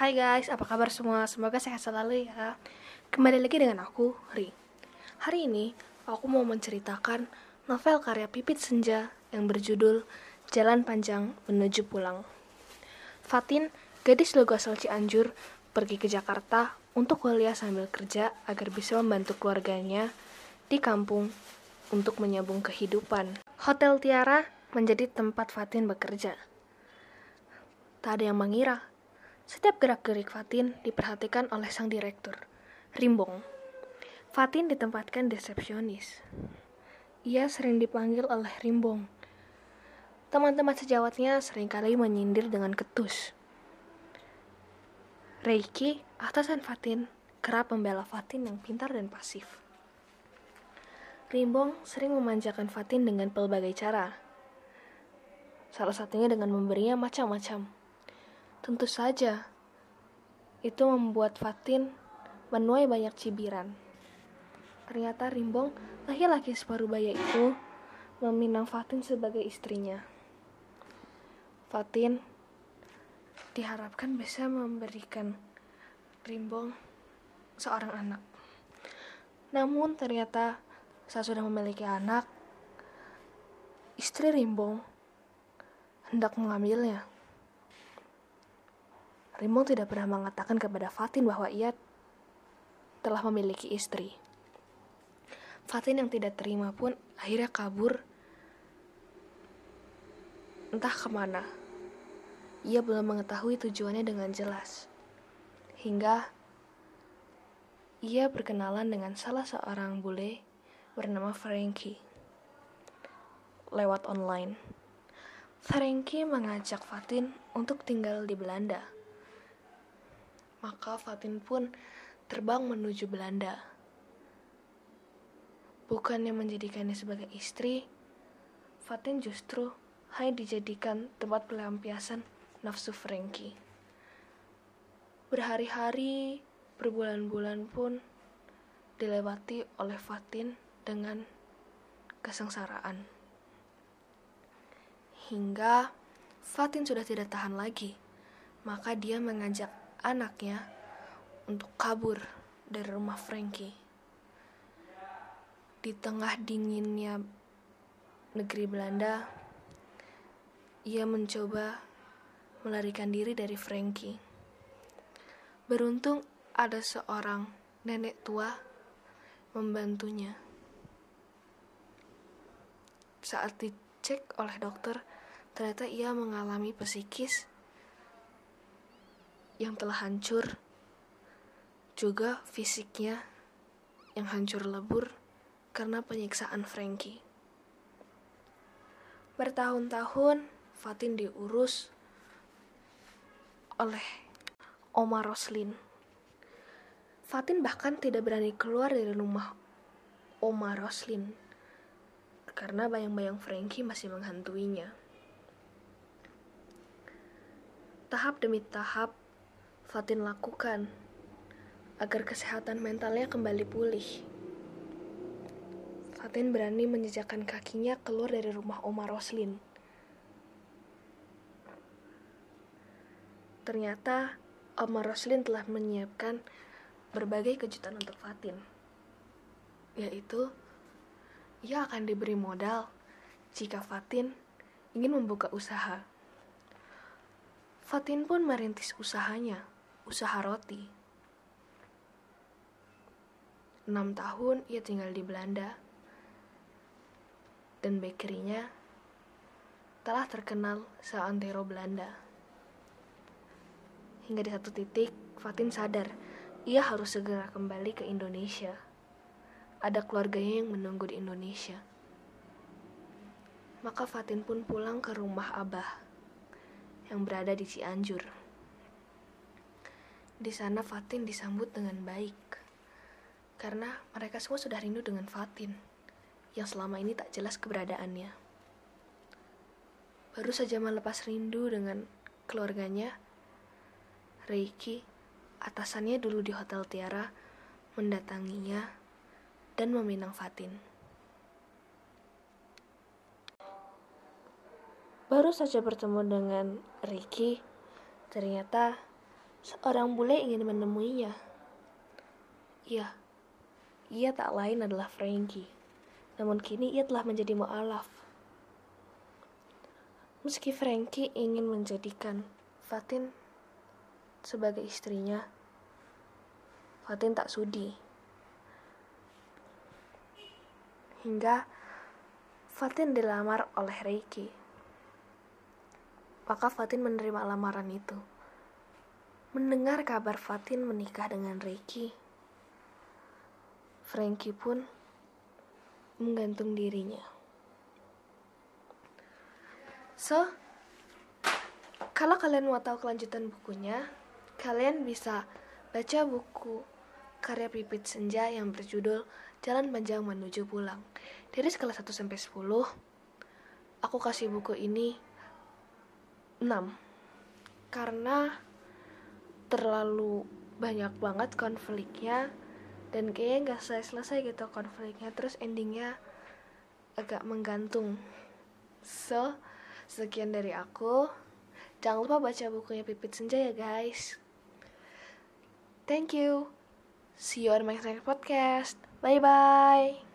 Hai guys, apa kabar semua? Semoga sehat selalu ya. Kembali lagi dengan aku, Ri. Hari ini, aku mau menceritakan novel karya Pipit Senja yang berjudul Jalan Panjang Menuju Pulang. Fatin, gadis logo asal Cianjur, pergi ke Jakarta untuk kuliah sambil kerja agar bisa membantu keluarganya di kampung untuk menyambung kehidupan. Hotel Tiara menjadi tempat Fatin bekerja. Tak ada yang mengira setiap gerak-gerik Fatin diperhatikan oleh sang direktur, Rimbong. Fatin ditempatkan resepsionis. Ia sering dipanggil oleh Rimbong. Teman-teman sejawatnya sering kali menyindir dengan ketus. Reiki, atasan Fatin, kerap membela Fatin yang pintar dan pasif. Rimbong sering memanjakan Fatin dengan pelbagai cara. Salah satunya dengan memberinya macam-macam Tentu saja, itu membuat Fatin menuai banyak cibiran. Ternyata Rimbong, laki-laki separuh baya itu, meminang Fatin sebagai istrinya. Fatin diharapkan bisa memberikan Rimbong seorang anak. Namun ternyata saat sudah memiliki anak, istri Rimbong hendak mengambilnya. Rimong tidak pernah mengatakan kepada Fatin bahwa ia telah memiliki istri. Fatin yang tidak terima pun akhirnya kabur entah ke mana. Ia belum mengetahui tujuannya dengan jelas. Hingga ia berkenalan dengan salah seorang bule bernama Frankie lewat online. Frankie mengajak Fatin untuk tinggal di Belanda maka Fatin pun terbang menuju Belanda. Bukannya menjadikannya sebagai istri, Fatin justru hanya dijadikan tempat pelampiasan nafsu Frankie. Berhari-hari, berbulan-bulan pun dilewati oleh Fatin dengan kesengsaraan. Hingga Fatin sudah tidak tahan lagi, maka dia mengajak anaknya untuk kabur dari rumah Frankie. Di tengah dinginnya negeri Belanda, ia mencoba melarikan diri dari Frankie. Beruntung ada seorang nenek tua membantunya. Saat dicek oleh dokter, ternyata ia mengalami psikis yang telah hancur, juga fisiknya yang hancur lebur karena penyiksaan Frankie. Bertahun-tahun, Fatin diurus oleh Omar Roslin. Fatin bahkan tidak berani keluar dari rumah Omar Roslin karena bayang-bayang Frankie masih menghantuinya. Tahap demi tahap, Fatin lakukan agar kesehatan mentalnya kembali pulih. Fatin berani menjejakkan kakinya keluar dari rumah Omar Roslin. Ternyata Omar Roslin telah menyiapkan berbagai kejutan untuk Fatin. Yaitu, ia akan diberi modal jika Fatin ingin membuka usaha. Fatin pun merintis usahanya usaha roti. Enam tahun ia tinggal di Belanda, dan bakerynya telah terkenal seantero Belanda. Hingga di satu titik, Fatin sadar ia harus segera kembali ke Indonesia. Ada keluarganya yang menunggu di Indonesia. Maka Fatin pun pulang ke rumah Abah yang berada di Cianjur. Di sana Fatin disambut dengan baik. Karena mereka semua sudah rindu dengan Fatin, yang selama ini tak jelas keberadaannya. Baru saja melepas rindu dengan keluarganya, Reiki, atasannya dulu di Hotel Tiara, mendatanginya dan meminang Fatin. Baru saja bertemu dengan Ricky, ternyata Seorang bule ingin menemuinya. Iya, ia tak lain adalah Frankie. Namun kini ia telah menjadi mu'alaf. Meski Frankie ingin menjadikan Fatin sebagai istrinya, Fatin tak sudi. Hingga Fatin dilamar oleh Reiki. Maka Fatin menerima lamaran itu. Mendengar kabar Fatin menikah dengan Reiki, Frankie pun menggantung dirinya. So, kalau kalian mau tahu kelanjutan bukunya, kalian bisa baca buku karya Pipit Senja yang berjudul Jalan Panjang Menuju Pulang. Dari skala 1 sampai 10, aku kasih buku ini 6. Karena terlalu banyak banget konfliknya dan kayaknya nggak selesai-selesai gitu konfliknya. Terus endingnya agak menggantung. So sekian dari aku. Jangan lupa baca bukunya Pipit Senja ya guys. Thank you. See you on my next podcast. Bye bye